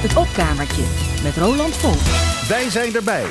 Het opkamertje met Roland Volk. Wij zijn erbij.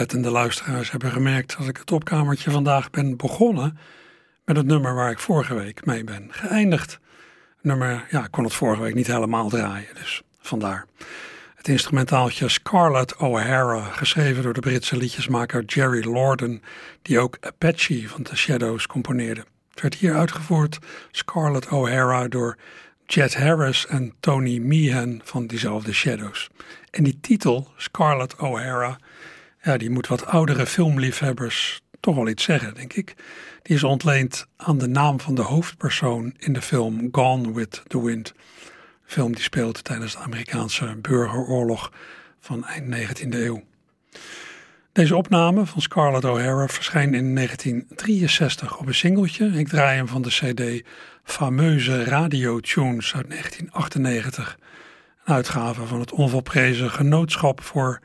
Oplettende luisteraars hebben gemerkt dat ik het opkamertje vandaag ben begonnen met het nummer waar ik vorige week mee ben geëindigd. nummer, ja, ik kon het vorige week niet helemaal draaien, dus vandaar. Het instrumentaaltje Scarlett O'Hara, geschreven door de Britse liedjesmaker Jerry Lorden, die ook Apache van The Shadows componeerde. Het werd hier uitgevoerd, Scarlett O'Hara, door Jet Harris en Tony Meehan van diezelfde Shadows. En die titel, Scarlett O'Hara, ja, die moet wat oudere filmliefhebbers toch wel iets zeggen, denk ik. Die is ontleend aan de naam van de hoofdpersoon in de film Gone with the Wind. Een film die speelt tijdens de Amerikaanse burgeroorlog van eind 19e eeuw. Deze opname van Scarlett O'Hara verscheen in 1963 op een singeltje. Ik draai hem van de CD Fameuze Radio Tunes uit 1998. Een uitgave van het onvolprezen Genootschap voor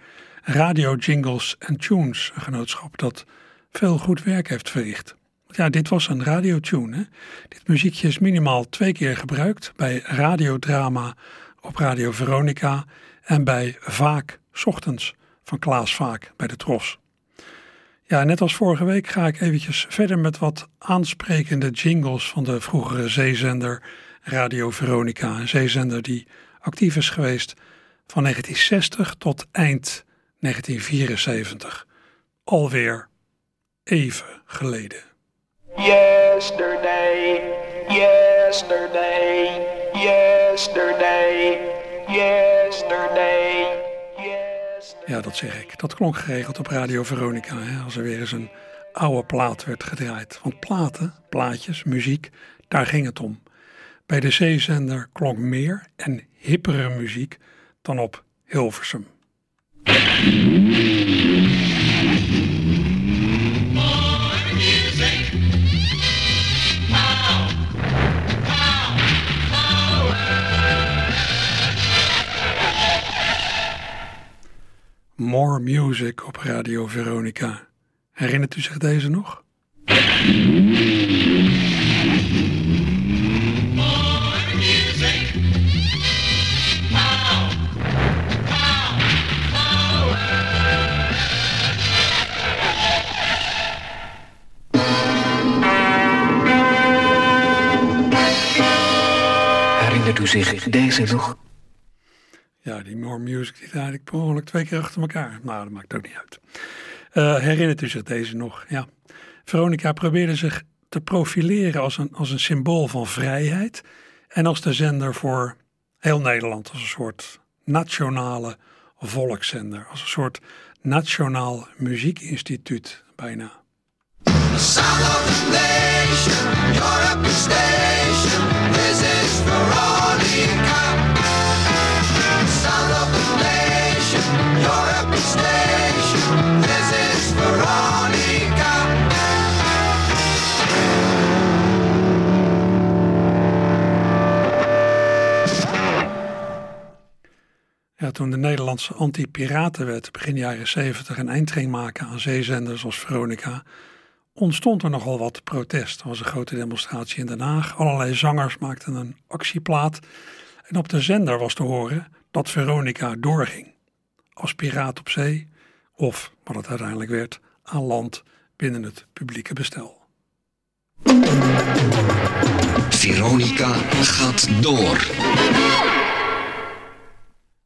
Radio Jingles en Tunes, een genootschap dat veel goed werk heeft verricht. Ja, dit was een radiotune. Dit muziekje is minimaal twee keer gebruikt bij radiodrama op Radio Veronica en bij Vaak Ochtends van Klaas Vaak bij de Tros. Ja, net als vorige week ga ik eventjes verder met wat aansprekende jingles van de vroegere zeezender Radio Veronica. Een zeezender die actief is geweest van 1960 tot eind 1974. Alweer even geleden. Yesterday, yesterday, yesterday, yesterday. Ja, dat zeg ik. Dat klonk geregeld op Radio Veronica, hè, als er weer eens een oude plaat werd gedraaid. Want platen, plaatjes, muziek, daar ging het om. Bij de zeezender klonk meer en hippere muziek dan op Hilversum. More Music op Radio Veronica. Herinnert u zich deze nog? Zich deze nog? Ja, die More Music die draaide ik per ongeluk twee keer achter elkaar. Nou, dat maakt ook niet uit. Uh, herinnert u zich deze nog? Ja. Veronica probeerde zich te profileren als een, als een symbool van vrijheid. En als de zender voor heel Nederland. Als een soort nationale volkszender. Als een soort nationaal muziekinstituut bijna. The sound of nation, Europe station. Ja, toen de Nederlandse anti-piratenwet begin jaren 70 een eind ging maken aan zeezenders als Veronica, ontstond er nogal wat protest. Er was een grote demonstratie in Den Haag. Allerlei zangers maakten een actieplaat. En op de zender was te horen dat Veronica doorging. Als piraat op zee of, wat het uiteindelijk werd, aan land binnen het publieke bestel. Veronica gaat door.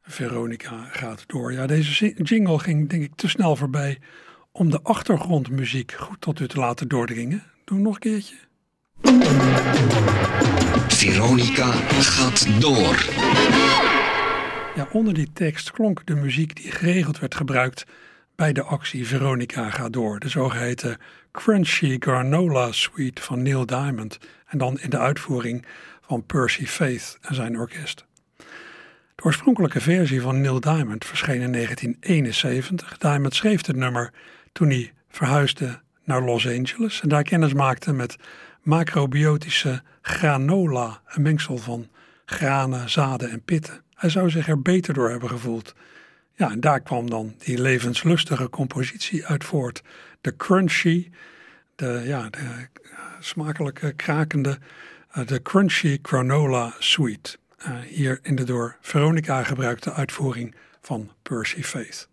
Veronica gaat door. Ja, deze jingle ging denk ik te snel voorbij om de achtergrondmuziek goed tot u te laten doordringen. Doe nog een keertje. Veronica gaat door. Ja, onder die tekst klonk de muziek die geregeld werd gebruikt bij de actie Veronica gaat door. De zogeheten Crunchy Granola Suite van Neil Diamond. En dan in de uitvoering van Percy Faith en zijn orkest. De oorspronkelijke versie van Neil Diamond verscheen in 1971. Diamond schreef het nummer toen hij verhuisde naar Los Angeles en daar kennis maakte met macrobiotische granola, een mengsel van granen, zaden en pitten. Hij zou zich er beter door hebben gevoeld. Ja, en daar kwam dan die levenslustige compositie uit voort. De crunchy, de, ja, de uh, smakelijke, krakende, uh, de crunchy granola sweet. Uh, hier in de door Veronica gebruikte uitvoering van Percy Faith.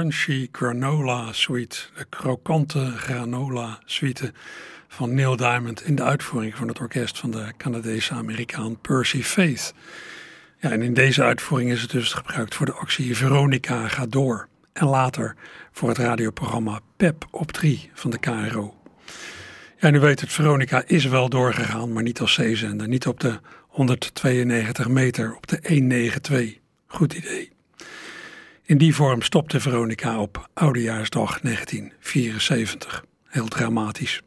Crunchy Granola Suite, de krokante granola suite van Neil Diamond in de uitvoering van het orkest van de Canadese Amerikaan Percy Faith. Ja, en in deze uitvoering is het dus gebruikt voor de actie Veronica gaat door en later voor het radioprogramma PEP op 3 van de KRO. Ja, nu weet het, Veronica is wel doorgegaan, maar niet als zeezender. Niet op de 192 meter, op de 192. Goed idee. In die vorm stopte Veronica op Oudejaarsdag 1974. Heel dramatisch.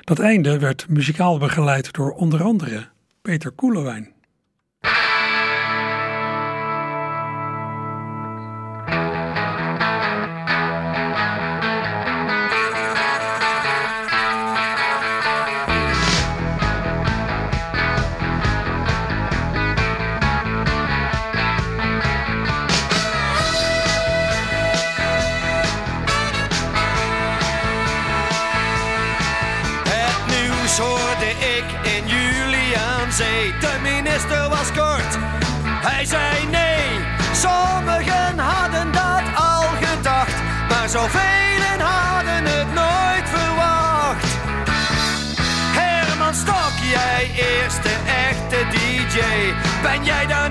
Dat einde werd muzikaal begeleid door onder andere Peter Koelewijn. Zoveel hadden het nooit verwacht. Herman Stok, jij eerste echte DJ, ben jij daar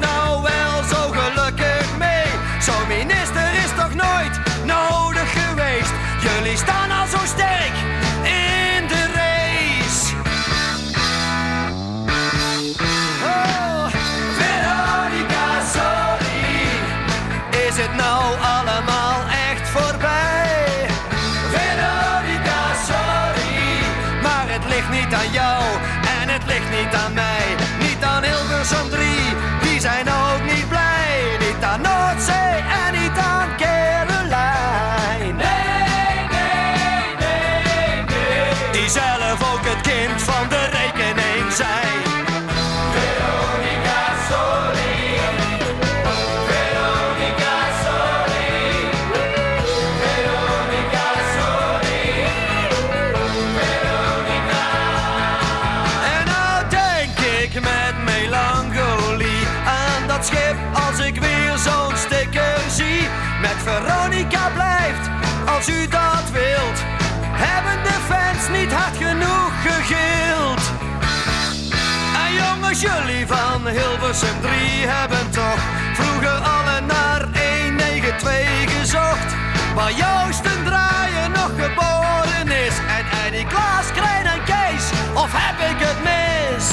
van Hilversum 3 hebben toch vroeger alle naar 192 gezocht. Waar Joost en Draaien nog geboren is. En Eddie Klaas, Krijn en Kees, of heb ik het mis?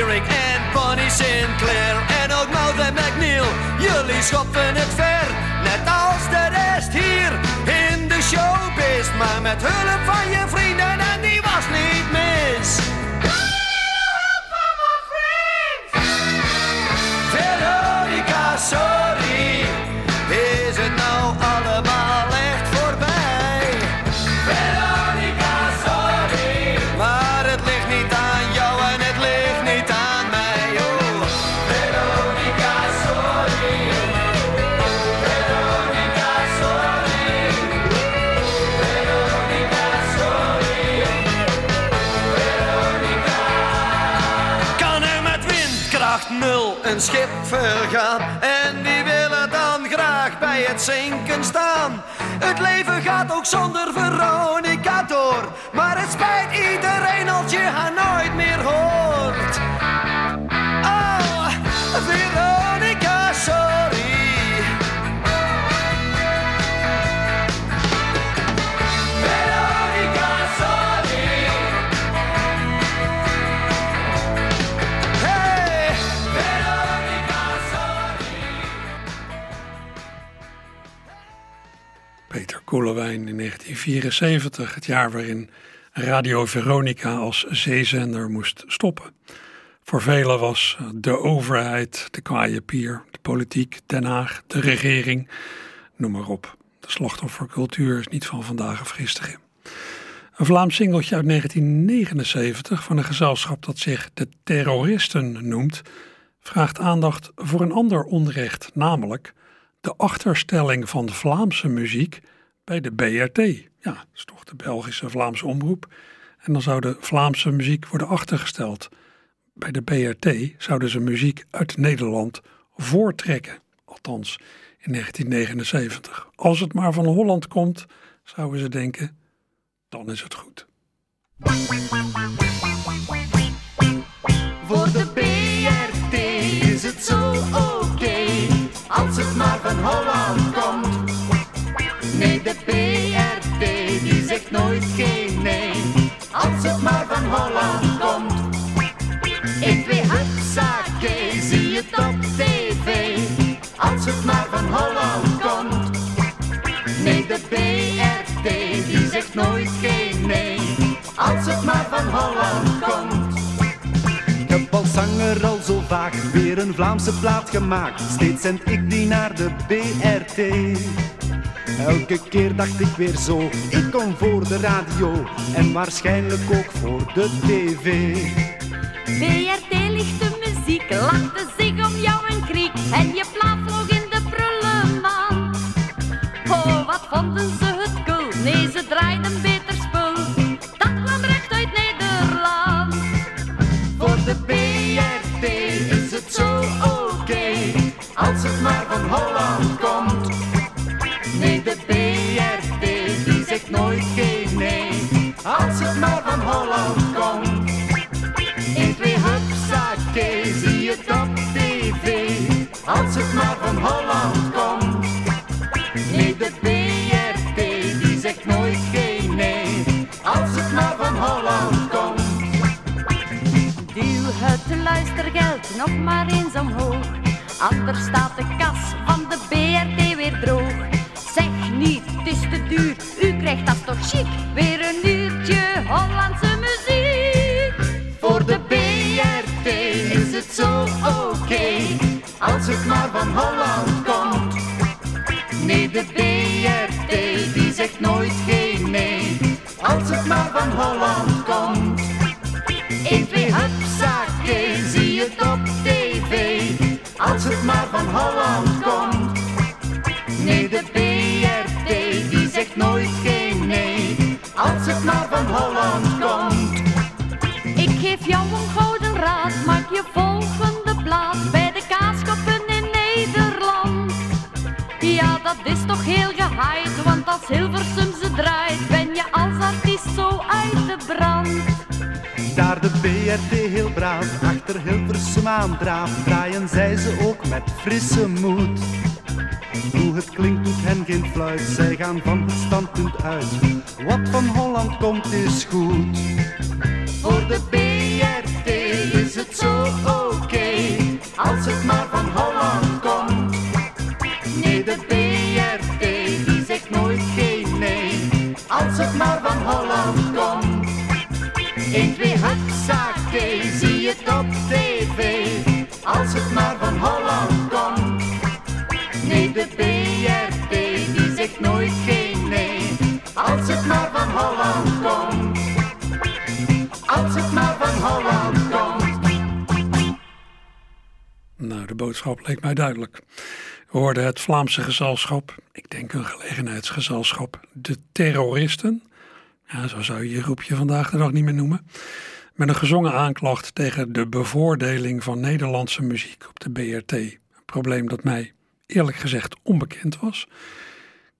En Bonnie Sinclair. En ook Maud en McNeil, jullie schopten het ver. Net als de rest hier in de showbiz. Maar met hulp van je vrienden en die was niet mis. Schip vergaan? En die willen dan graag bij het zinken staan. Het leven gaat ook zonder Veronica In 1974, het jaar waarin Radio Veronica als zeezender moest stoppen. Voor velen was de overheid, de kwaaie pier, de politiek, Den Haag, de regering, noem maar op. De slachtoffercultuur is niet van vandaag of gisteren. Een Vlaams singeltje uit 1979 van een gezelschap dat zich de Terroristen noemt, vraagt aandacht voor een ander onrecht, namelijk de achterstelling van Vlaamse muziek bij de BRT. Ja, dat is toch de Belgische Vlaamse omroep. En dan zou de Vlaamse muziek worden achtergesteld. Bij de BRT zouden ze muziek uit Nederland voortrekken. Althans, in 1979. Als het maar van Holland komt, zouden ze denken, dan is het goed. Voor de BRT is het zo oké, als het maar van Holland de BRT die zegt nooit geen nee, als het maar van Holland komt. 1, 2, hupsakee, zie het op tv, als het maar van Holland komt. Nee, de BRT die zegt nooit geen nee, als het maar van Holland komt. Ik heb zanger al zo vaak weer een Vlaamse plaat gemaakt. Steeds zend ik die naar de BRT. Elke keer dacht ik weer zo, ik kom voor de radio en waarschijnlijk ook voor de tv. BRT de muziek, lachte zich om jou een kriek en je plaat vloog in de prullenman. Oh, wat vonden ze het cool? Nee, ze draaiden nog maar eens omhoog. Anders staat de kas van de BRT weer droog. Zeg niet, het is te duur, u krijgt dat toch chic. Weer een uurtje Hollandse muziek. Voor de BRT is het zo oké, als het maar van Holland komt. Nee, de BRT die zegt nooit geen nee, als het maar van Holland als het maar van Holland komt. Nee, de BRT die zegt nooit geen nee, als het maar van Holland komt. Ik geef jou een gouden raad, maak je volgende plaat bij de kaaskoppen in Nederland. Ja, dat is toch heel gehaaid, want als Hilversum Draaien zij ze ook met frisse moed. Hoe het klinkt doet hen geen fluit, zij gaan van het standpunt uit. Wat van Holland komt is goed. Voor de BRT is het zo oké, als het maar van Holland komt. Nee, de BRT die zegt nooit geen nee, als het maar van Holland komt. 1, 2, hupsakee, zie het op tv, nooit geen nee, als het maar van Holland komt. Als het maar van Holland komt. Nou, de boodschap leek mij duidelijk. We hoorden het Vlaamse gezelschap, ik denk een gelegenheidsgezelschap, de terroristen. Ja, zo zou je je groepje vandaag de dag niet meer noemen. Met een gezongen aanklacht tegen de bevoordeling van Nederlandse muziek op de BRT. Een probleem dat mij eerlijk gezegd onbekend was.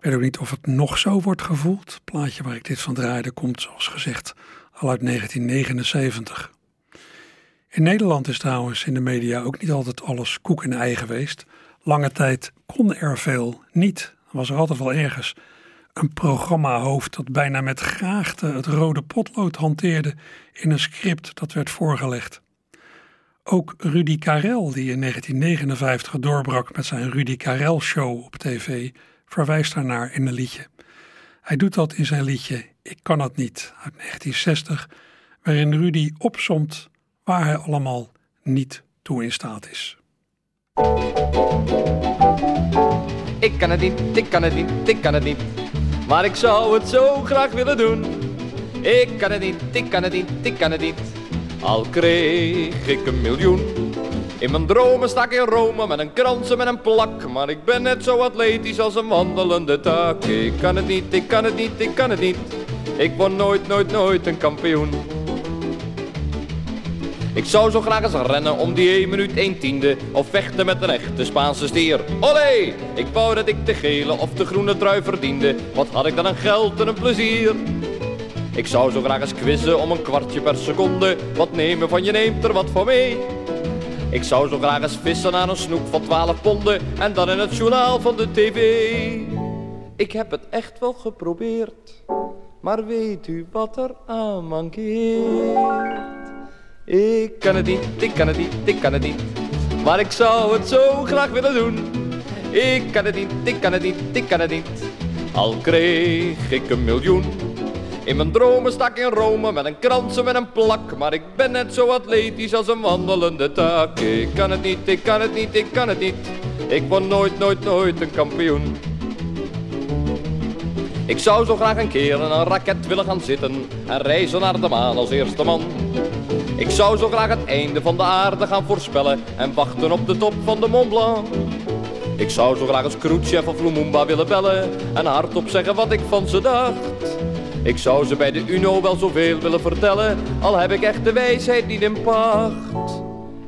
Ik weet ook niet of het nog zo wordt gevoeld. Het plaatje waar ik dit van draaide komt, zoals gezegd, al uit 1979. In Nederland is trouwens in de media ook niet altijd alles koek en ei geweest. Lange tijd kon er veel niet. Was er altijd wel ergens een programmahoofd dat bijna met graagte het rode potlood hanteerde in een script dat werd voorgelegd. Ook Rudy Karel, die in 1959 doorbrak met zijn Rudy Karel Show op tv, verwijst daarnaar in een liedje. Hij doet dat in zijn liedje Ik kan het niet uit 1960, waarin Rudy opsomt waar hij allemaal niet toe in staat is. Ik kan het niet, ik kan het niet, ik kan het niet. Maar ik zou het zo graag willen doen. Ik kan het niet, ik kan het niet, ik kan het niet. Al kreeg ik een miljoen. In mijn dromen sta ik in Rome met een krans en met een plak. Maar ik ben net zo atletisch als een wandelende tak. Ik kan het niet, ik kan het niet, ik kan het niet. Ik word nooit, nooit, nooit een kampioen. Ik zou zo graag eens rennen om die 1 minuut 1 tiende Of vechten met een echte Spaanse stier Olé! Ik wou dat ik de gele of de groene trui verdiende Wat had ik dan een geld en een plezier Ik zou zo graag eens quizzen om een kwartje per seconde Wat nemen van je neemt er wat voor mee Ik zou zo graag eens vissen aan een snoek van 12 ponden En dan in het journaal van de tv Ik heb het echt wel geprobeerd Maar weet u wat er aan mankeert ik kan het niet, ik kan het niet, ik kan het niet. Maar ik zou het zo graag willen doen. Ik kan het niet, ik kan het niet, ik kan het niet. Al kreeg ik een miljoen. In mijn dromen stak in Rome met een krans met een plak. Maar ik ben net zo atletisch als een wandelende tak. Ik kan het niet, ik kan het niet, ik kan het niet. Ik word nooit, nooit, nooit een kampioen. Ik zou zo graag een keer in een raket willen gaan zitten en reizen naar de maan als eerste man. Ik zou zo graag het einde van de aarde gaan voorspellen en wachten op de top van de Mont Blanc. Ik zou zo graag eens Khrushchev of Lumumba willen bellen en hardop zeggen wat ik van ze dacht. Ik zou ze bij de UNO wel zoveel willen vertellen, al heb ik echt de wijsheid niet in pacht.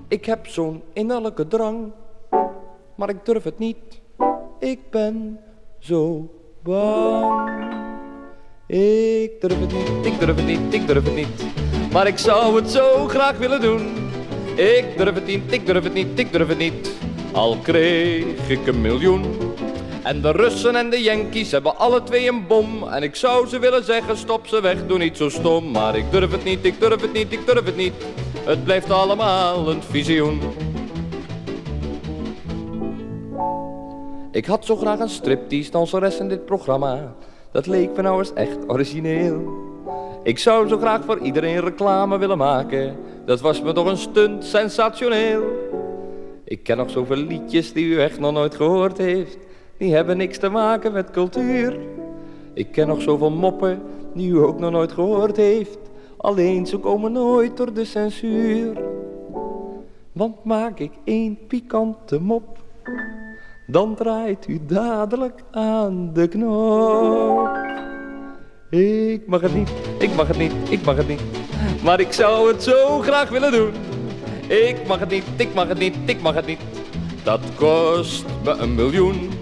Ik heb zo'n innerlijke drang, maar ik durf het niet. Ik ben zo bang. Ik durf het niet, ik durf het niet, ik durf het niet. Maar ik zou het zo graag willen doen. Ik durf het niet, ik durf het niet, ik durf het niet. Al kreeg ik een miljoen. En de Russen en de Yankees hebben alle twee een bom. En ik zou ze willen zeggen, stop ze weg, doe niet zo stom. Maar ik durf het niet, ik durf het niet, ik durf het niet. Het blijft allemaal een visioen. Ik had zo graag een striptease danseres in dit programma. Dat leek me nou eens echt origineel. Ik zou zo graag voor iedereen reclame willen maken. Dat was me toch een stunt sensationeel. Ik ken nog zoveel liedjes die u echt nog nooit gehoord heeft. Die hebben niks te maken met cultuur. Ik ken nog zoveel moppen die u ook nog nooit gehoord heeft. Alleen ze komen nooit door de censuur. Want maak ik één pikante mop, dan draait u dadelijk aan de knop. Ik mag het niet, ik mag het niet, ik mag het niet. Maar ik zou het zo graag willen doen. Ik mag het niet, ik mag het niet, ik mag het niet. Dat kost me een miljoen.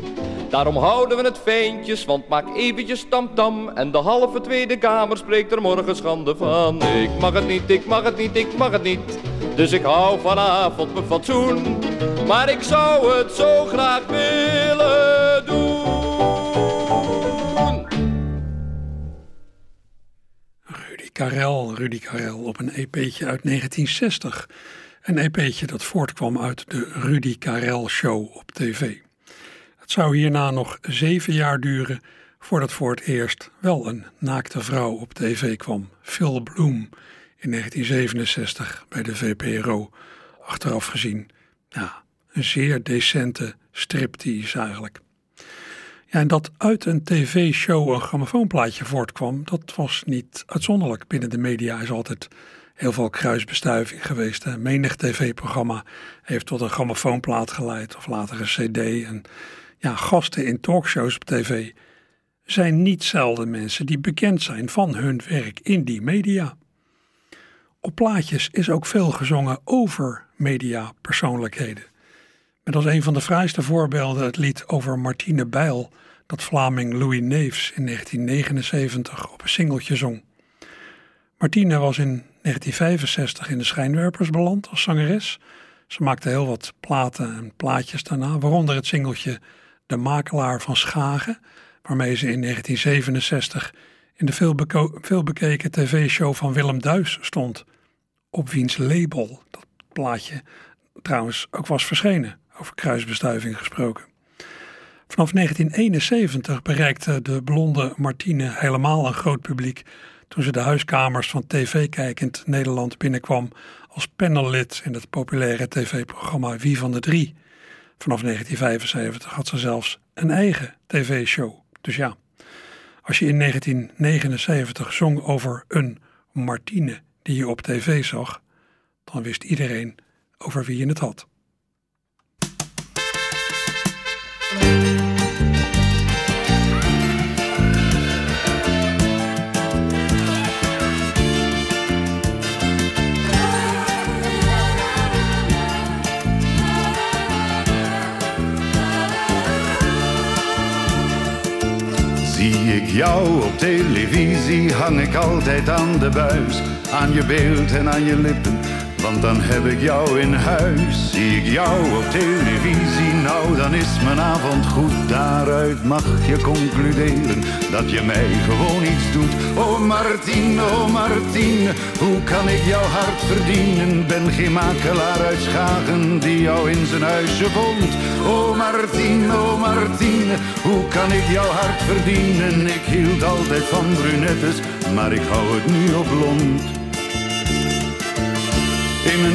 Daarom houden we het fijntjes, want maak eventjes tamtam. En de halve Tweede Kamer spreekt er morgen schande van. Ik mag het niet, ik mag het niet, ik mag het niet. Dus ik hou vanavond mijn fatsoen. Maar ik zou het zo graag willen doen. Karel, Rudy Karel, op een EP'tje uit 1960. Een EP'tje dat voortkwam uit de Rudy Karel Show op tv. Zou hierna nog zeven jaar duren voordat voor het eerst wel een naakte vrouw op tv kwam. Phil Bloom in 1967 bij de VPRO. Achteraf gezien, ja, een zeer decente striptease eigenlijk. Ja, en dat uit een tv-show een grammofoonplaatje voortkwam, dat was niet uitzonderlijk. Binnen de media is altijd heel veel kruisbestuiving geweest. Hè. Menig tv-programma heeft tot een grammofoonplaat geleid of later een cd. En ja, gasten in talkshows op tv zijn niet zelden mensen die bekend zijn van hun werk in die media. Op plaatjes is ook veel gezongen over mediapersoonlijkheden. Met als een van de fraaiste voorbeelden het lied over Martine Bijl, dat Vlaming Louis Neefs in 1979 op een singeltje zong. Martine was in 1965 in de schijnwerpers beland als zangeres. Ze maakte heel wat platen en plaatjes daarna, waaronder het singeltje De Makelaar van Schagen, waarmee ze in 1967 in de veelbekeken tv-show van Willem Duis stond, op wiens label dat plaatje trouwens ook was verschenen over kruisbestuiving gesproken. Vanaf 1971 bereikte de blonde Martine helemaal een groot publiek toen ze de huiskamers van tv-kijkend Nederland binnenkwam als panellid in het populaire tv-programma Wie van de Drie. Vanaf 1975 had ze zelfs een eigen tv-show. Dus ja, als je in 1979 zong over een Martine die je op tv zag, dan wist iedereen over wie je het had. Jou op televisie, hang ik altijd aan de buis. Aan je beeld en aan je lippen, want dan heb ik jou in huis. Zie ik jou op televisie, nou dan is mijn avond goed. Daaruit mag je concluderen dat je mij gewoon iets doet. Oh Martine, oh Martine, hoe kan ik jouw hart verdienen? Ben geen makelaar uit Schagen die jou in zijn huisje vond. Oh Martine, oh Martine, hoe kan ik jouw hart verdienen? Ik hield altijd van brunettes, maar ik hou het nu op blond.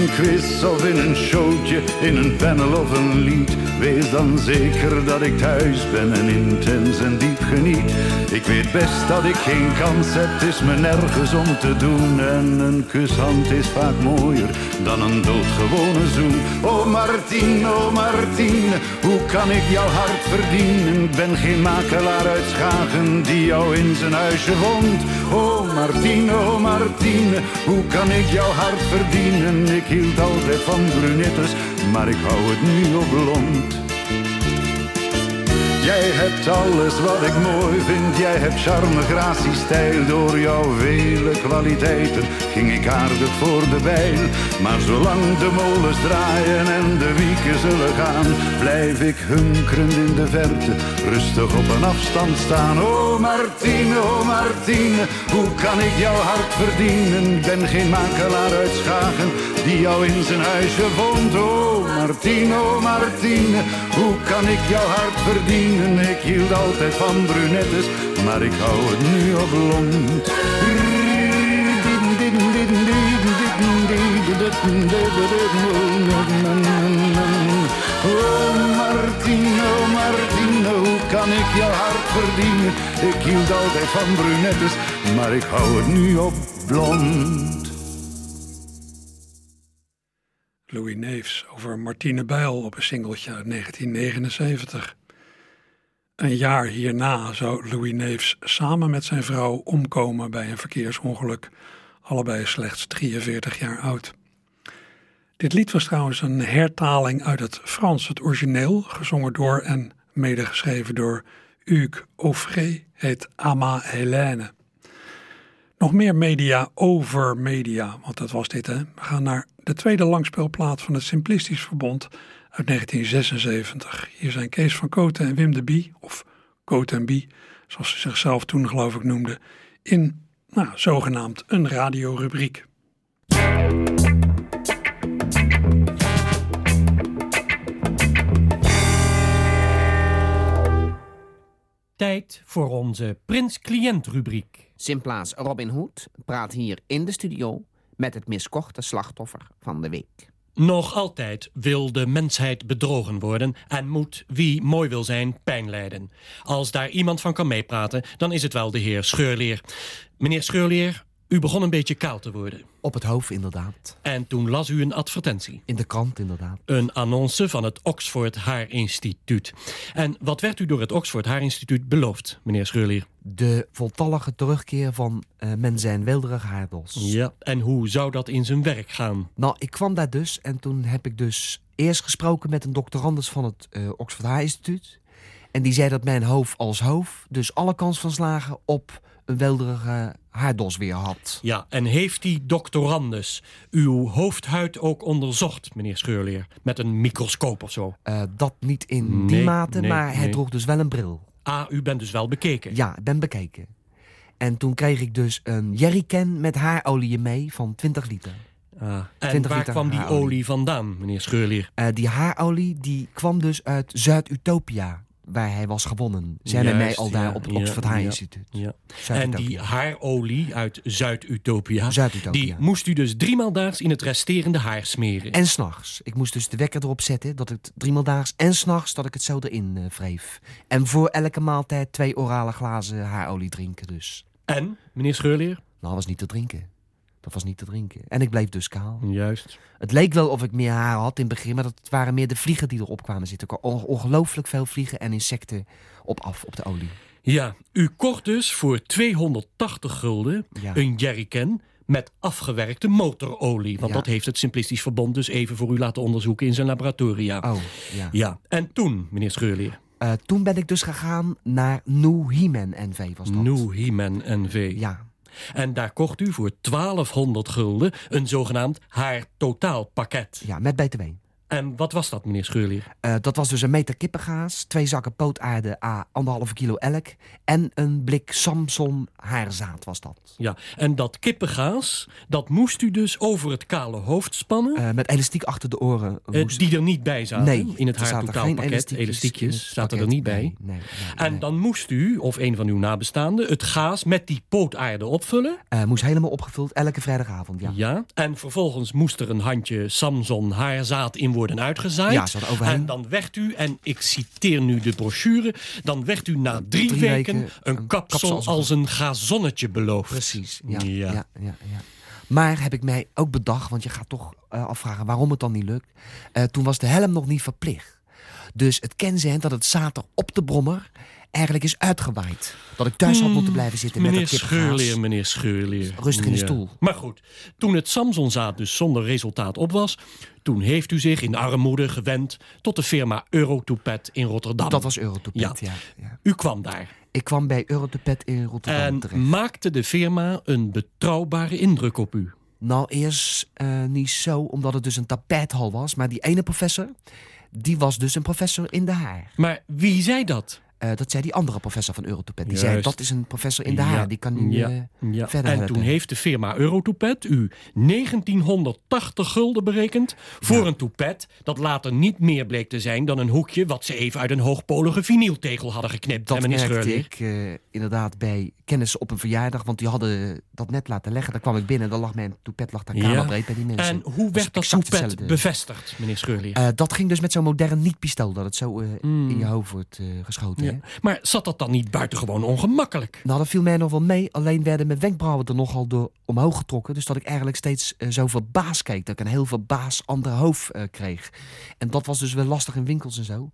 Een quiz of in een showtje, in een panel of een lied. Wees dan zeker dat ik thuis ben en intens en diep geniet. Ik weet best dat ik geen kans heb, het is me nergens om te doen. En een kushand is vaak mooier dan een doodgewone zoen. Oh Martine, oh Martine, hoe kan ik jouw hart verdienen? Ik ben geen makelaar uit Schagen die jou in zijn huisje vond. Oh Martine, oh Martine, hoe kan ik jouw hart verdienen? Ik hield altijd van brunettes, maar ik hou het nu op blond. Jij hebt alles wat ik mooi vind. Jij hebt charme, gratie, stijl. Door jouw vele kwaliteiten ging ik aardig voor de bijl. Maar zolang de molens draaien en de wieken zullen gaan, blijf ik hunkerend in de verte, rustig op een afstand staan. Oh Martine, oh Martine, hoe kan ik jouw hart verdienen? Ik ben geen makelaar uit Schagen die jou in zijn huisje vond. Oh Martine, oh Martine, hoe kan ik jouw hart verdienen? Ik hield altijd van brunettes, maar ik hou het nu op blond. Oh Martine, Martine, hoe kan ik jouw hart verdienen? Ik hield altijd van brunettes, maar ik hou het nu op blond. Louis Neefs over Martine Bijl op een singeltje uit 1979. Een jaar hierna zou Louis Neefs samen met zijn vrouw omkomen bij een verkeersongeluk, allebei slechts 43 jaar oud. Dit lied was trouwens een hertaling uit het Frans, het origineel, gezongen door en medegeschreven door Hugues Offray, heet Ama Hélène. Nog meer media over media, want dat was dit hè. We gaan naar de tweede langspeelplaat van het Simplistisch Verbond uit 1976. Hier zijn Kees van Koten en Wim de Bie, of Koot en Bie, zoals ze zichzelf toen geloof ik noemden, in nou, zogenaamd een radiorubriek. Tijd voor onze Prins-cliënt-rubriek. Simplaas Robin Hood praat hier in de studio met het miskorte slachtoffer van de week. Nog altijd wil de mensheid bedrogen worden en moet wie mooi wil zijn pijn lijden. Als daar iemand van kan meepraten, dan is het wel de heer Scheurleer. Meneer Scheurleer, u begon een beetje kaal te worden. Op het hoofd inderdaad. En toen las u een advertentie. In de krant inderdaad. Een annonce van het Oxford Haarinstituut. En wat werd u door het Oxford Haarinstituut beloofd, meneer Scheurleer? De voltallige terugkeer van uh, men zijn wilderige haardos. Ja, en hoe zou dat in zijn werk gaan? Nou, ik kwam daar dus en toen heb ik dus eerst gesproken met een doctorandus van het uh, Oxford Haarinstituut. En die zei dat mijn hoofd als hoofd dus alle kans van slagen op welderige haardos weer had. Ja, en heeft die doctorandus uw hoofdhuid ook onderzocht, meneer Scheurleer? Met een microscoop of zo? Uh, dat niet in die mate, nee, maar hij droeg dus wel een bril. Ah, u bent dus wel bekeken? Ja, ik ben bekeken. En toen kreeg ik dus een jerrycan met haarolie mee van 20 liter. Ah, en 20 waar kwam die haarolie. olie vandaan, meneer Scheurleer? Eh, die haarolie die kwam dus uit Zuid-Utopia. Waar hij was gewonnen. Zijn met mij Juist, al daar op het Oxford ja, High Instituut. Ja. En die haarolie uit Zuid-Utopia, die moest u dus driemaal daags in het resterende haar smeren. En s'nachts. Ik moest dus de wekker erop zetten dat het driemaal daags en s'nachts dat ik het zo erin eh, wreef. En voor elke maaltijd twee orale glazen haarolie drinken dus. En, meneer Scheurleer? Nou, dat was niet te drinken. Dat was niet te drinken. En ik bleef dus kaal. Juist. Het leek wel of ik meer haar had in het begin, maar dat waren meer de vliegen die erop kwamen zitten. Er ongelooflijk veel vliegen en insecten op af op de olie. Ja, u kocht dus voor 280 gulden Ja. een jerrycan met afgewerkte motorolie. Want Ja. dat heeft het Simplistisch Verbond dus even voor u laten onderzoeken in zijn laboratoria. Oh, ja. Ja, en toen, meneer Scheurleer? Eh, toen ben ik dus gegaan naar New Heman NV was dat. New He-Man NV. Ja. En daar kocht u voor 1200 gulden een zogenaamd haar totaalpakket. Ja, met BTW. En wat was dat, meneer Scheurleer? Eh, dat was dus een meter kippengaas, twee zakken pootaarde a anderhalve kilo elk en een blik Samson haarzaad was dat. Ja, en dat kippengaas, dat moest u dus over het kale hoofd spannen. Eh, met elastiek achter de oren. eh, die er niet bij zaten nee, in het er haar zaten geen totaalpakket. elastiekjes Elastiekjes zaten er niet bij. Nee, nee, nee, En dan moest u, of een van uw nabestaanden, het gaas met die pootaarde opvullen. Moest helemaal opgevuld, elke vrijdagavond, ja. Ja. En vervolgens moest er een handje Samson haarzaad in worden uitgezaaid. Ja. En dan werd u, en ik citeer nu de brochure, dan werd u na drie, Drie weken, weken een een kapsel, kapsel als een- gazonnetje beloofd. Precies, ja, Ja. ja. Ja, Maar heb ik mij ook bedacht, want je gaat toch eh, afvragen waarom het dan niet lukt. Eh, toen was de helm nog niet verplicht. Dus het kenzend dat het zater op de brommer eigenlijk is uitgewaaid. Dat ik thuis had moeten blijven zitten met Hmm, Meneer dat. Scheurleer, meneer Scheurleer. Rustig in de stoel. Maar goed, toen het Samsonzaad dus zonder resultaat op was... toen heeft u zich in armoede gewend tot de firma Eurotopet in Rotterdam. Dat was Eurotopet, ja. ja. U kwam daar Ik kwam bij Eurotopet in Rotterdam en terecht. maakte de firma een betrouwbare indruk op u. Nou, eerst eh, niet zo, omdat het dus een tapijthal was. Maar die ene professor, die was dus een professor in de haar. Maar wie zei dat? Eh, dat zei die andere professor van Eurotopet. Die Juist. zei, dat is een professor in de haar. Die kan nu ja, eh, ja. verder En helpen. toen heeft de firma Eurotopet u 1980 gulden berekend voor een toepet dat later niet meer bleek te zijn dan een hoekje wat ze even uit een hoogpolige vinyltegel hadden geknipt. Dat merkte ik eh, inderdaad bij kennissen op een verjaardag. Want die hadden dat net laten leggen. Daar kwam ik binnen. Dan lag mijn toepet lag daar Ja. kamerbreed bij die mensen. En hoe werd dat toepet hetzelfde. bevestigd, meneer Scheurleer? Eh, dat ging dus met zo'n modern niet-pistool. Dat het zo eh, in je hoofd wordt eh, geschoten. Ja. Maar zat dat dan niet buitengewoon ongemakkelijk? Nou, dat viel mij nog wel mee. Alleen werden mijn wenkbrauwen er nogal door omhoog getrokken. Dus dat ik eigenlijk steeds eh, zo verbaasd keek. Dat ik een heel verbaasd ander hoofd eh, kreeg. En dat was dus wel lastig in winkels en zo.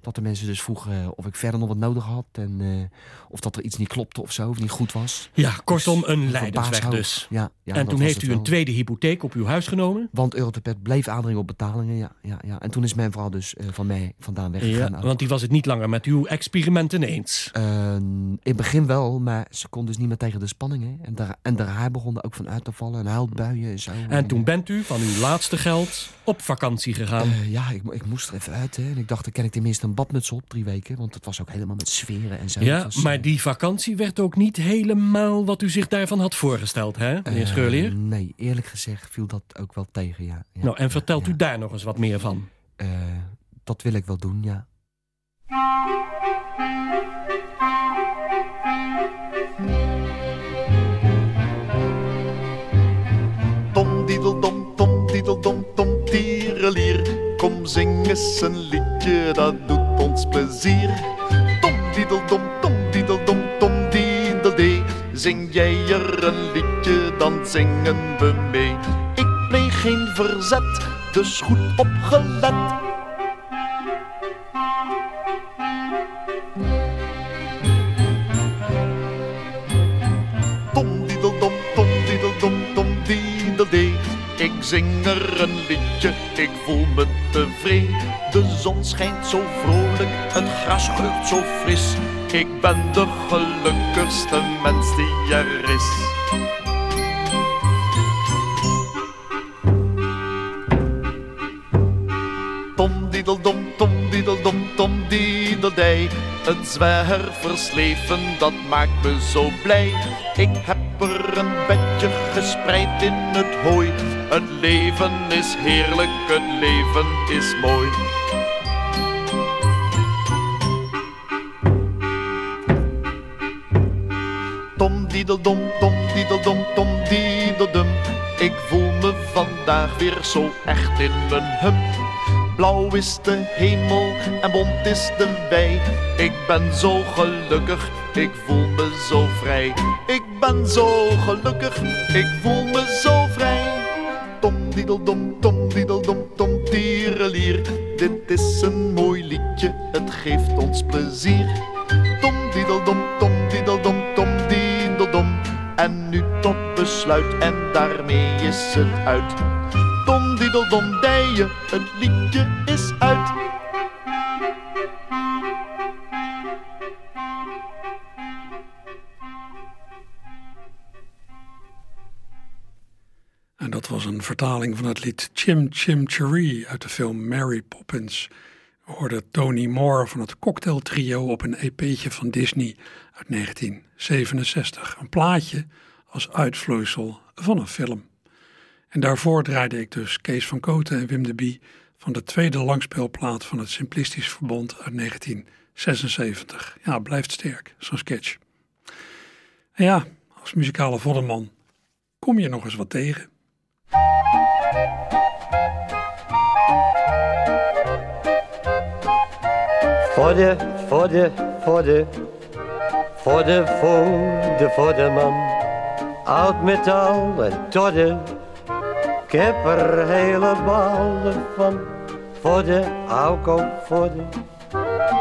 Dat de mensen dus vroegen eh, of ik verder nog wat nodig had. En of dat er iets niet klopte of zo. Of niet goed was. Ja, kortom, Dus een leidersweg dus. Ja, ja, en toen heeft u een tweede hypotheek op uw huis genomen? Want Eurotopet bleef aandringen op betalingen. Ja, ja, ja. En toen is mijn vrouw dus eh, van mij vandaan weggegaan. Ja, want die was het niet langer met uw experimenten eens. Eh, in het begin wel, maar ze kon dus niet meer tegen de spanningen. En daar, en daar haar begon er ook van uit te vallen. En huilbuien en zo. En toen bent u van uw laatste geld op vakantie gegaan. Eh, ja, ik, ik moest er even uit. Hè. En ik dacht, dan ken ik tenminste een badmuts op, drie weken. Want het was ook helemaal met sferen en zo. ja, was, maar eh, die vakantie werd ook niet helemaal wat u zich daarvan had voorgesteld, hè, meneer eh? Nee, eerlijk gezegd viel dat ook wel tegen, ja. ja nou, en ja, vertelt ja. u daar nog eens wat meer van? Eh, dat wil ik wel doen, ja. Tom diedeldom, tom diedeldom, tom tierelier. Kom zing eens een liedje, dat doet ons plezier. Tom diedeldom, tom. Zing jij er een liedje, dan zingen we mee. Ik pleeg geen verzet, dus goed opgelet. Tom diedeldom, tom diedeldom, tom. Ik zing er een liedje, ik voel me tevreden. De zon schijnt zo vrolijk, het gras geugt zo fris. Ik ben de gelukkigste mens die er is. Tom diedeldom, tom diedeldom, tom diedeldij. Het zwerversleven, dat maakt me zo blij. Ik heb er een bedje gespreid in het hooi. Het leven is heerlijk, het leven is mooi. Diedeldom, tom diedeldom, tom diedeldum. Ik voel me vandaag weer zo echt in mijn hum. Blauw is de hemel en bont is de wei. Ik ben zo gelukkig, ik voel me zo vrij. Ik ben zo gelukkig, ik voel me zo vrij. Tom diedeldom, tom diedeldom, tom tierelier. Dit is een mooi liedje, het geeft ons plezier. En daarmee is het uit. Tom diedeldom dijen, het liedje is uit. En dat was een vertaling van het lied Chim Chim Cheree uit de film Mary Poppins. We hoorden Tony Moore van het Cocktail Trio op een EP'tje van Disney uit 1967. Een plaatje als uitvloeisel van een film. En daarvoor draaide ik dus Kees van Koten en Wim de Bie van de tweede langspeelplaat van het Simplistisch Verbond uit 1976. Ja, blijft sterk, zo'n sketch. En ja, als muzikale voddenman kom je nog eens wat tegen. Vodde, vodde, vodde, vodde, vodde, vodde man. Oud metaal en todde, ik heb er hele ballen van. Vodde, ook ook vodde.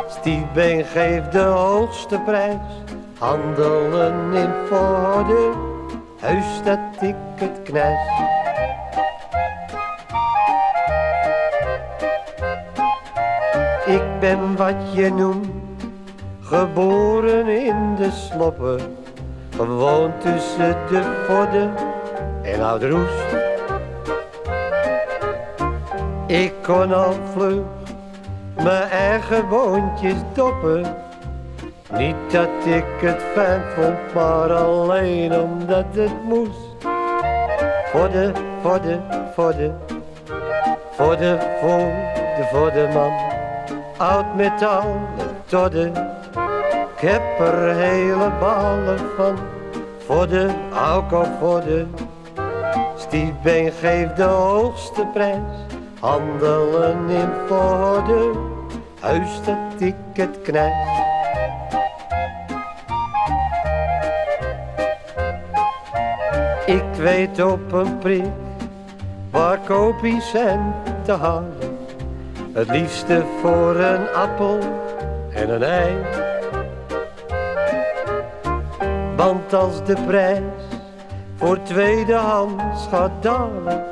Stiefbeen geeft de hoogste prijs. Handelen in vodde, huis dat ik het knijs. Ik ben wat je noemt, geboren in de sloppen. Gewoon tussen de vodden en Oud-Roest. Ik kon al vlug mijn eigen boontjes doppen. Niet dat ik het fijn vond, maar alleen omdat het moest. Vodden, vodden, vodden, vodden, vodden, vodden man oud metaal todde. Ik heb er hele ballen van, voor de alcohol voor de. Stiefbeen geeft de hoogste prijs, handelen in voorde, huis dat ik het knijs. Ik weet op een prik, waar kopies zijn te halen. Het liefste voor een appel en een ei. Want als de prijs voor tweedehands gaat dalen,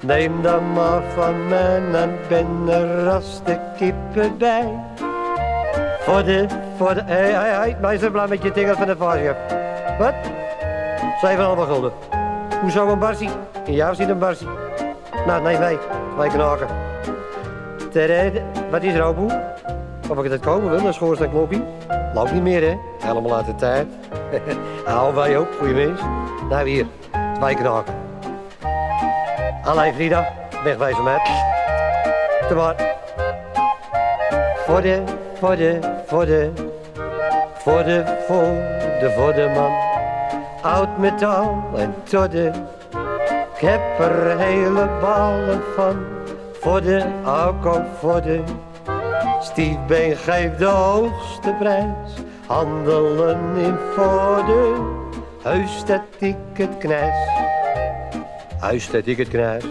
neem dan maar van mij en ben er de kippen bij. Voor de, voor de, hé, hé, hé, is er blij met je dingen van de vaarschap? Wat? 7,5 gulden. Hoezo een barsie? Ja, we zien een barsie. Nou, nee, nee, wij knaken. Tere, wat is er? Of ik het komen wil, een schoorsteenkloppie? Loopt niet meer, hè? Helemaal uit de tijd. Hou wij ook, goeie mens. Nou, hier, twee knaken. Allee, Frida, wegwijzen met. Te. Voor de, voor de, voor de, voor de, voor de, voor de man. Oud metaal en todde. Ik heb er hele ballen van voor de alcohol voor de stiefbeen geeft de hoogste prijs. Handelen in voorde, huis dat ik het knijs. Huis dat ik het knijs.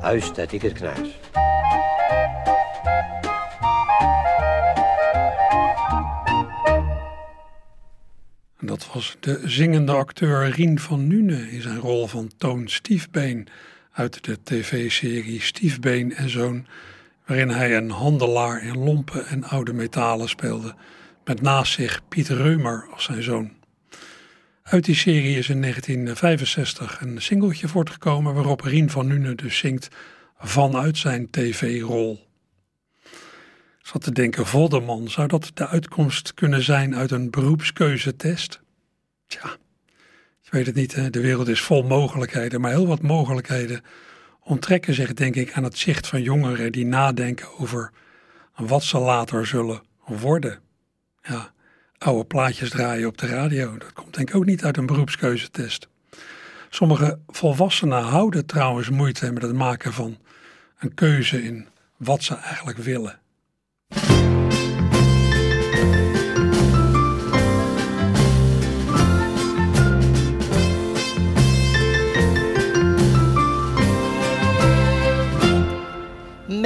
Huis dat ik het knijs. Dat was de zingende acteur Rien van Nune in zijn rol van Toon Stiefbeen uit de tv-serie Stiefbeen en Zoon, waarin hij een handelaar in lompen en oude metalen speelde, met naast zich Piet Reumer als zijn zoon. Uit die serie is in 1965 een singeltje voortgekomen waarop Rien van Nune dus zingt vanuit zijn tv-rol. Ik zat te denken, Vodderman, zou dat de uitkomst kunnen zijn uit een beroepskeuzetest? Tja, ik weet het niet, de wereld is vol mogelijkheden, maar heel wat mogelijkheden onttrekken zich denk ik aan het zicht van jongeren die nadenken over wat ze later zullen worden. Ja, oude plaatjes draaien op de radio. Dat komt denk ik ook niet uit een beroepskeuzetest. Sommige volwassenen houden trouwens moeite met het maken van een keuze in wat ze eigenlijk willen.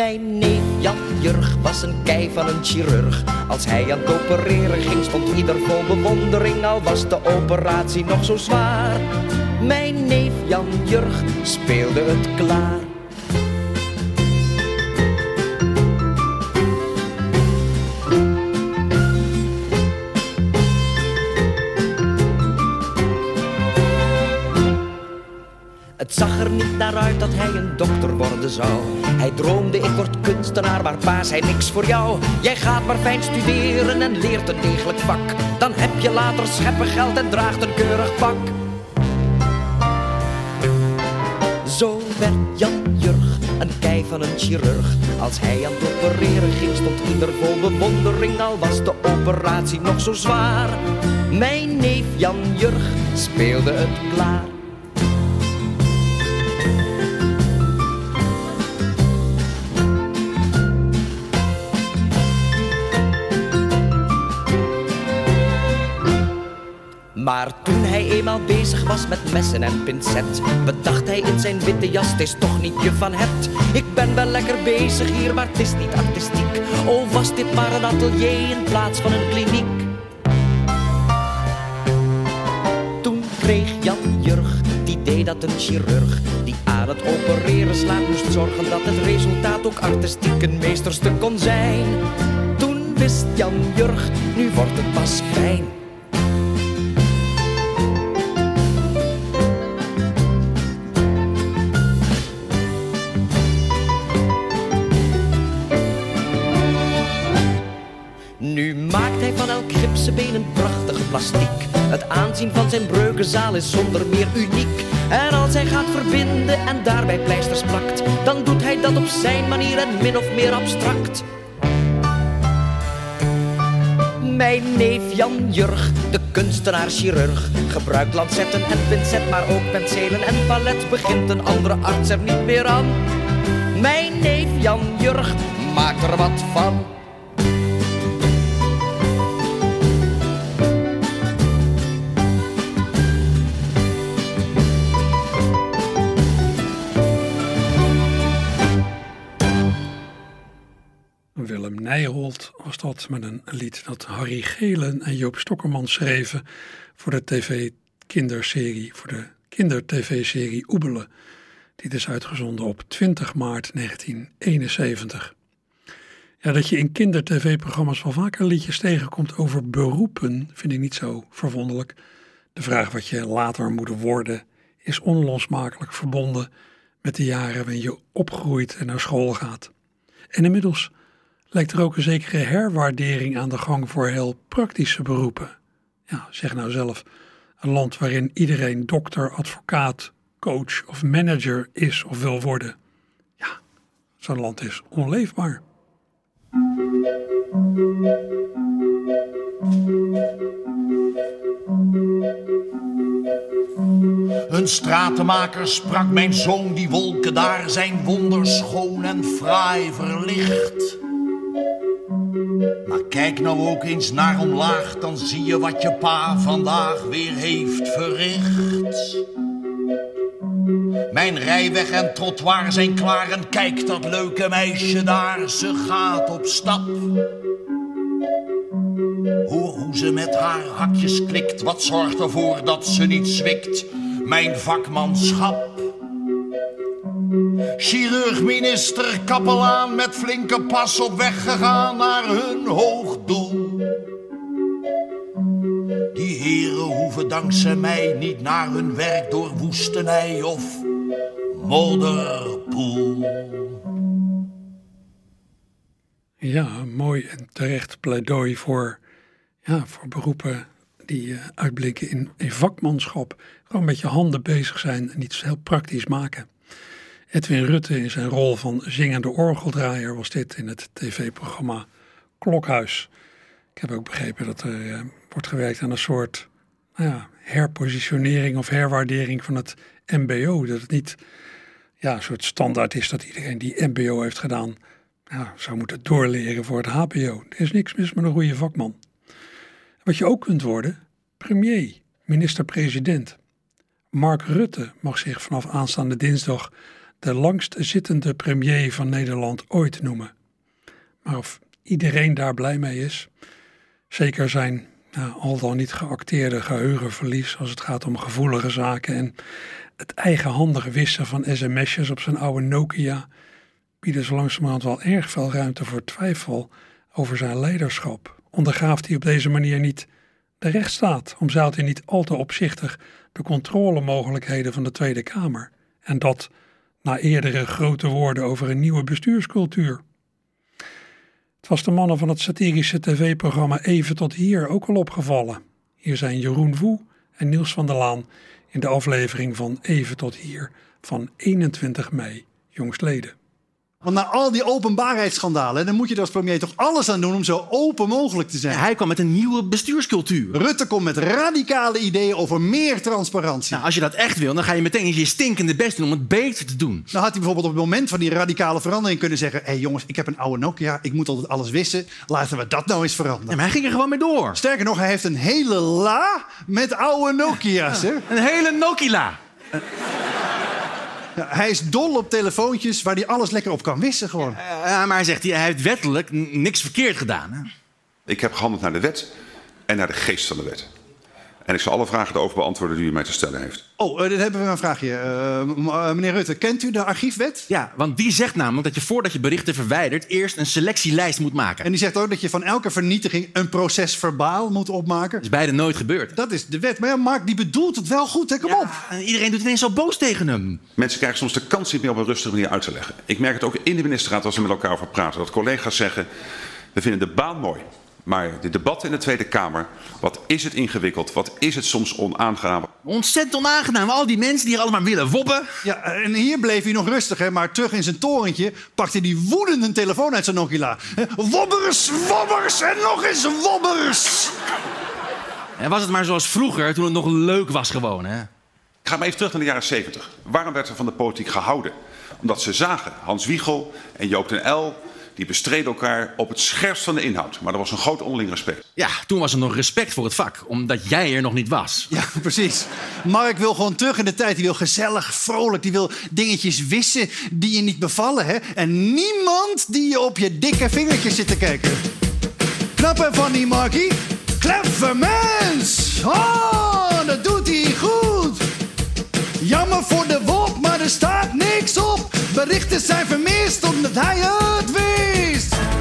Mijn neef Jan Jurg was een kei van een chirurg. Als hij aan het opereren ging, stond ieder vol bewondering, al was de operatie nog zo zwaar. Mijn neef Jan Jurg speelde het klaar. Het zag er niet naar uit dat hij een dokter worden zou. Hij droomde, ik word kunstenaar, maar pa zei niks voor jou. Jij gaat maar fijn studeren en leert een degelijk vak. Dan heb je later scheppen geld en draagt een keurig pak. Zo werd Jan Jurg een kei van een chirurg. Als hij aan het opereren ging, stond ieder vol bewondering, al was de operatie nog zo zwaar. Mijn neef Jan Jurg speelde het klaar. Maar toen hij eenmaal bezig was met messen en pincet, bedacht hij in zijn witte jas, het is toch niet je van het. Ik ben wel lekker bezig hier, maar het is niet artistiek. Oh, was dit maar een atelier in plaats van een kliniek. Toen kreeg Jan Jurg het idee dat een chirurg die aan het opereren slaat moest zorgen dat het resultaat ook artistiek een meesterstuk kon zijn. Toen wist Jan Jurg, nu wordt het pas fijn. Plastiek. Het aanzien van zijn breukenzaal is zonder meer uniek. En als hij gaat verbinden en daarbij pleisters plakt, dan doet hij dat op zijn manier en min of meer abstract. Mijn neef Jan Jurg, de kunstenaar-chirurg, gebruikt lancetten en pincet, maar ook penselen en palet. Begint een andere arts er niet meer aan. Mijn neef Jan Jurg maakt er wat van. Nijholt was dat met een lied dat Harry Gelen en Joop Stokkerman schreven voor de tv-kinderserie, voor de kinder-tv-serie Oebelen. Die is uitgezonden op 20 maart 1971. Ja, dat je in kinder-tv-programma's wel vaker liedjes tegenkomt over beroepen, vind ik niet zo verwonderlijk. De vraag wat je later moet worden is onlosmakelijk verbonden met de jaren waarin je opgroeit en naar school gaat. En inmiddels lijkt er ook een zekere herwaardering aan de gang voor heel praktische beroepen. Ja, zeg nou zelf, een land waarin iedereen dokter, advocaat, coach of manager is of wil worden. Ja, zo'n land is onleefbaar. Een stratenmaker sprak mijn zoon, die wolken daar zijn wonderschoon en fraai verlicht. Maar kijk nou ook eens naar omlaag, dan zie je wat je pa vandaag weer heeft verricht. Mijn rijweg en trottoir zijn klaar en kijk dat leuke meisje daar, ze gaat op stap. Hoor hoe ze met haar hakjes klikt, wat zorgt ervoor dat ze niet zwikt. Mijn vakmanschap. Chirurg, minister, kapelaan met flinke pas op weg gegaan naar hun hoog doel. Die heren hoeven dankzij mij niet naar hun werk door woestenij of modderpoel. Ja, mooi en terecht pleidooi voor, ja, voor beroepen die uh, uitblinken in, in vakmanschap. Gewoon met je handen bezig zijn en iets heel praktisch maken. Edwin Rutte in zijn rol van zingende orgeldraaier was dit in het tv-programma Klokhuis. Ik heb ook begrepen dat er uh, wordt gewerkt aan een soort nou ja, herpositionering of herwaardering van het MBO. Dat het niet ja, een soort standaard is dat iedereen die MBO heeft gedaan zou moeten doorleren voor het HBO. Er is niks mis met een goede vakman. Wat je ook kunt worden, premier, minister-president. Mark Rutte mag zich vanaf aanstaande dinsdag de langst zittende premier van Nederland ooit noemen. Maar of iedereen daar blij mee is, zeker zijn nou, al dan niet geacteerde geheugenverlies als het gaat om gevoelige zaken en het eigenhandig wissen van sms'jes op zijn oude Nokia bieden zo langzamerhand wel erg veel ruimte voor twijfel over zijn leiderschap. Ondergraaft hij op deze manier niet de rechtsstaat? Omzeilt hij niet al te opzichtig de controlemogelijkheden van de Tweede Kamer? En dat na eerdere grote woorden over een nieuwe bestuurscultuur. Het was de mannen van het satirische tv-programma Even tot hier ook al opgevallen. Hier zijn Jeroen Woe en Niels van der Laan in de aflevering van Even tot hier van 21 mei jongstleden. Want na al die openbaarheidsschandalen, dan moet je er als premier toch alles aan doen om zo open mogelijk te zijn. hij kwam met een nieuwe bestuurscultuur. Rutte komt met radicale ideeën over meer transparantie. Nou, als je dat echt wil, dan ga je meteen je stinkende best doen om het beter te doen. Nou had hij bijvoorbeeld op het moment van die radicale verandering kunnen zeggen: hé hey jongens, ik heb een oude Nokia, ik moet altijd alles wissen. Laten we dat nou eens veranderen. Ja, maar hij ging er gewoon mee door. Sterker nog, hij heeft een hele la met oude Nokia's. hè? Een hele Nokia. Ja, hij is dol op telefoontjes waar hij alles lekker op kan wissen gewoon. Ja, maar hij zegt, hij heeft wettelijk niks verkeerd gedaan. Hè? Ik heb gehandeld naar de wet en naar de geest van de wet. En ik zal alle vragen erover beantwoorden die u mij te stellen heeft. Oh, eh, dan hebben we een vraagje. Eh, eh, meneer Rutte, kent u de archiefwet? Ja, want die zegt namelijk dat je voordat je berichten verwijdert... eerst een selectielijst moet maken. En die zegt ook dat je van elke vernietiging een proces verbaal moet opmaken. Dat is beide nooit gebeurd. Dat is de wet. Maar ja, Mark, die bedoelt het wel goed, hè? Kom op. En iedereen doet ineens zo boos tegen hem. Mensen krijgen soms de kans niet meer op een rustige manier uit te leggen. Ik merk het ook in de ministerraad als we met elkaar over praten. Dat collega's zeggen, we vinden de baan mooi. Maar de debatten in de Tweede Kamer, wat is het ingewikkeld? Wat is het soms onaangenaam? Ontzettend onaangenaam. Al die mensen die er allemaal willen wobben. Ja, en hier bleef hij nog rustig, hè? maar terug in zijn torentje pakte hij woedend een telefoon uit zijn Nokia. Hè, Wobbers, wobbers en nog eens wobbers. En was het maar zoals vroeger, toen het nog leuk was gewoon, hè? Ik ga maar even terug naar de jaren 70. Waarom werd er van de politiek gehouden? Omdat ze zagen, Hans Wiegel en Joop den L... die bestreden elkaar op het scherpst van de inhoud. Maar er was een groot onderling respect. Ja, toen was er nog respect voor het vak, omdat jij er nog niet was. Ja, precies. Mark wil gewoon terug in de tijd. Die wil gezellig, vrolijk. Die wil dingetjes wissen die je niet bevallen. Hè? En niemand die je op je dikke vingertjes zit te kijken. Knap en van die Markie. Clever mens. Oh, dat doet hij goed. Jammer voor de wolk, maar er staat niks op. Berichten zijn vermist omdat hij het wist.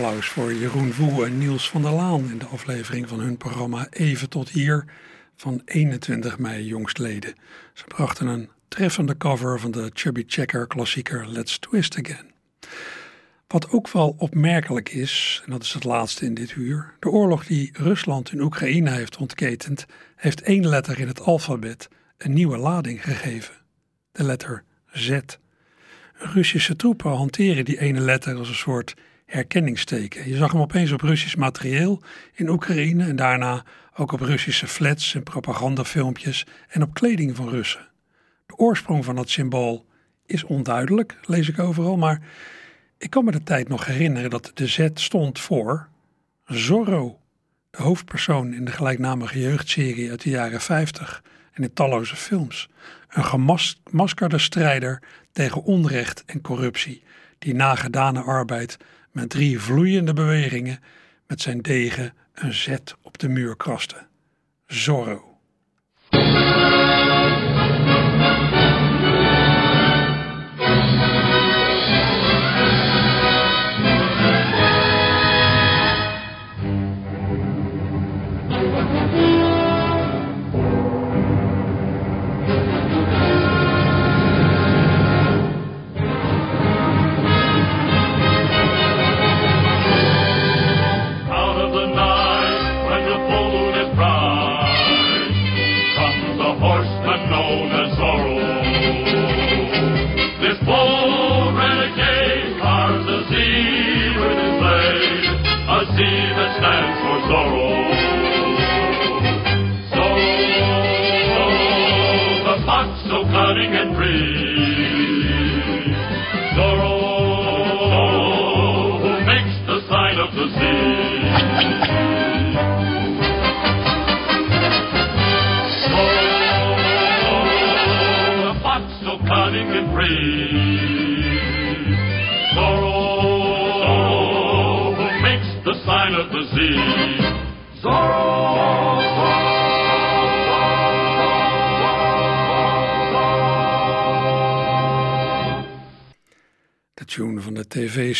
Applaus voor Jeroen Woe en Niels van der Laan in de aflevering van hun programma Even tot hier van 21 mei jongstleden. Ze brachten een treffende cover van de Chubby Checker klassieker Let's Twist Again. Wat ook wel opmerkelijk is, en dat is het laatste in dit uur, de oorlog die Rusland in Oekraïne heeft ontketend, heeft één letter in het alfabet een nieuwe lading gegeven. De letter Z. Russische troepen hanteren die ene letter als een soort herkenningsteken. Je zag hem opeens op Russisch materieel in Oekraïne en daarna ook op Russische flats en propagandafilmpjes en op kleding van Russen. De oorsprong van dat symbool is onduidelijk, lees ik overal, maar ik kan me de tijd nog herinneren dat de Z stond voor Zorro, de hoofdpersoon in de gelijknamige jeugdserie uit de jaren 50 en in talloze films. Een gemaskerde strijder tegen onrecht en corruptie, die na gedane arbeid met drie vloeiende bewegingen met zijn degen een Z op de muur kraste. Zorro.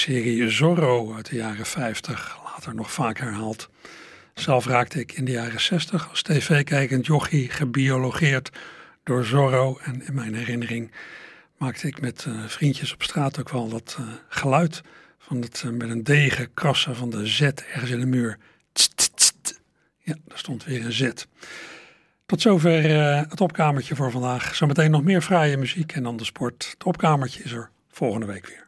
Tv-serie Zorro uit de jaren 50, later nog vaak herhaald. Zelf raakte ik in de jaren 60 als tv-kijkend jochie gebiologeerd door Zorro. En in mijn herinnering maakte ik met eh, vriendjes op straat ook wel dat eh, geluid van het eh, met een degen krassen van de Z ergens in de muur. Tst, tst. Ja, daar stond weer een Z. Tot zover het opkamertje voor vandaag. Zometeen nog meer fraaie muziek en dan de sport. Het opkamertje is er volgende week weer.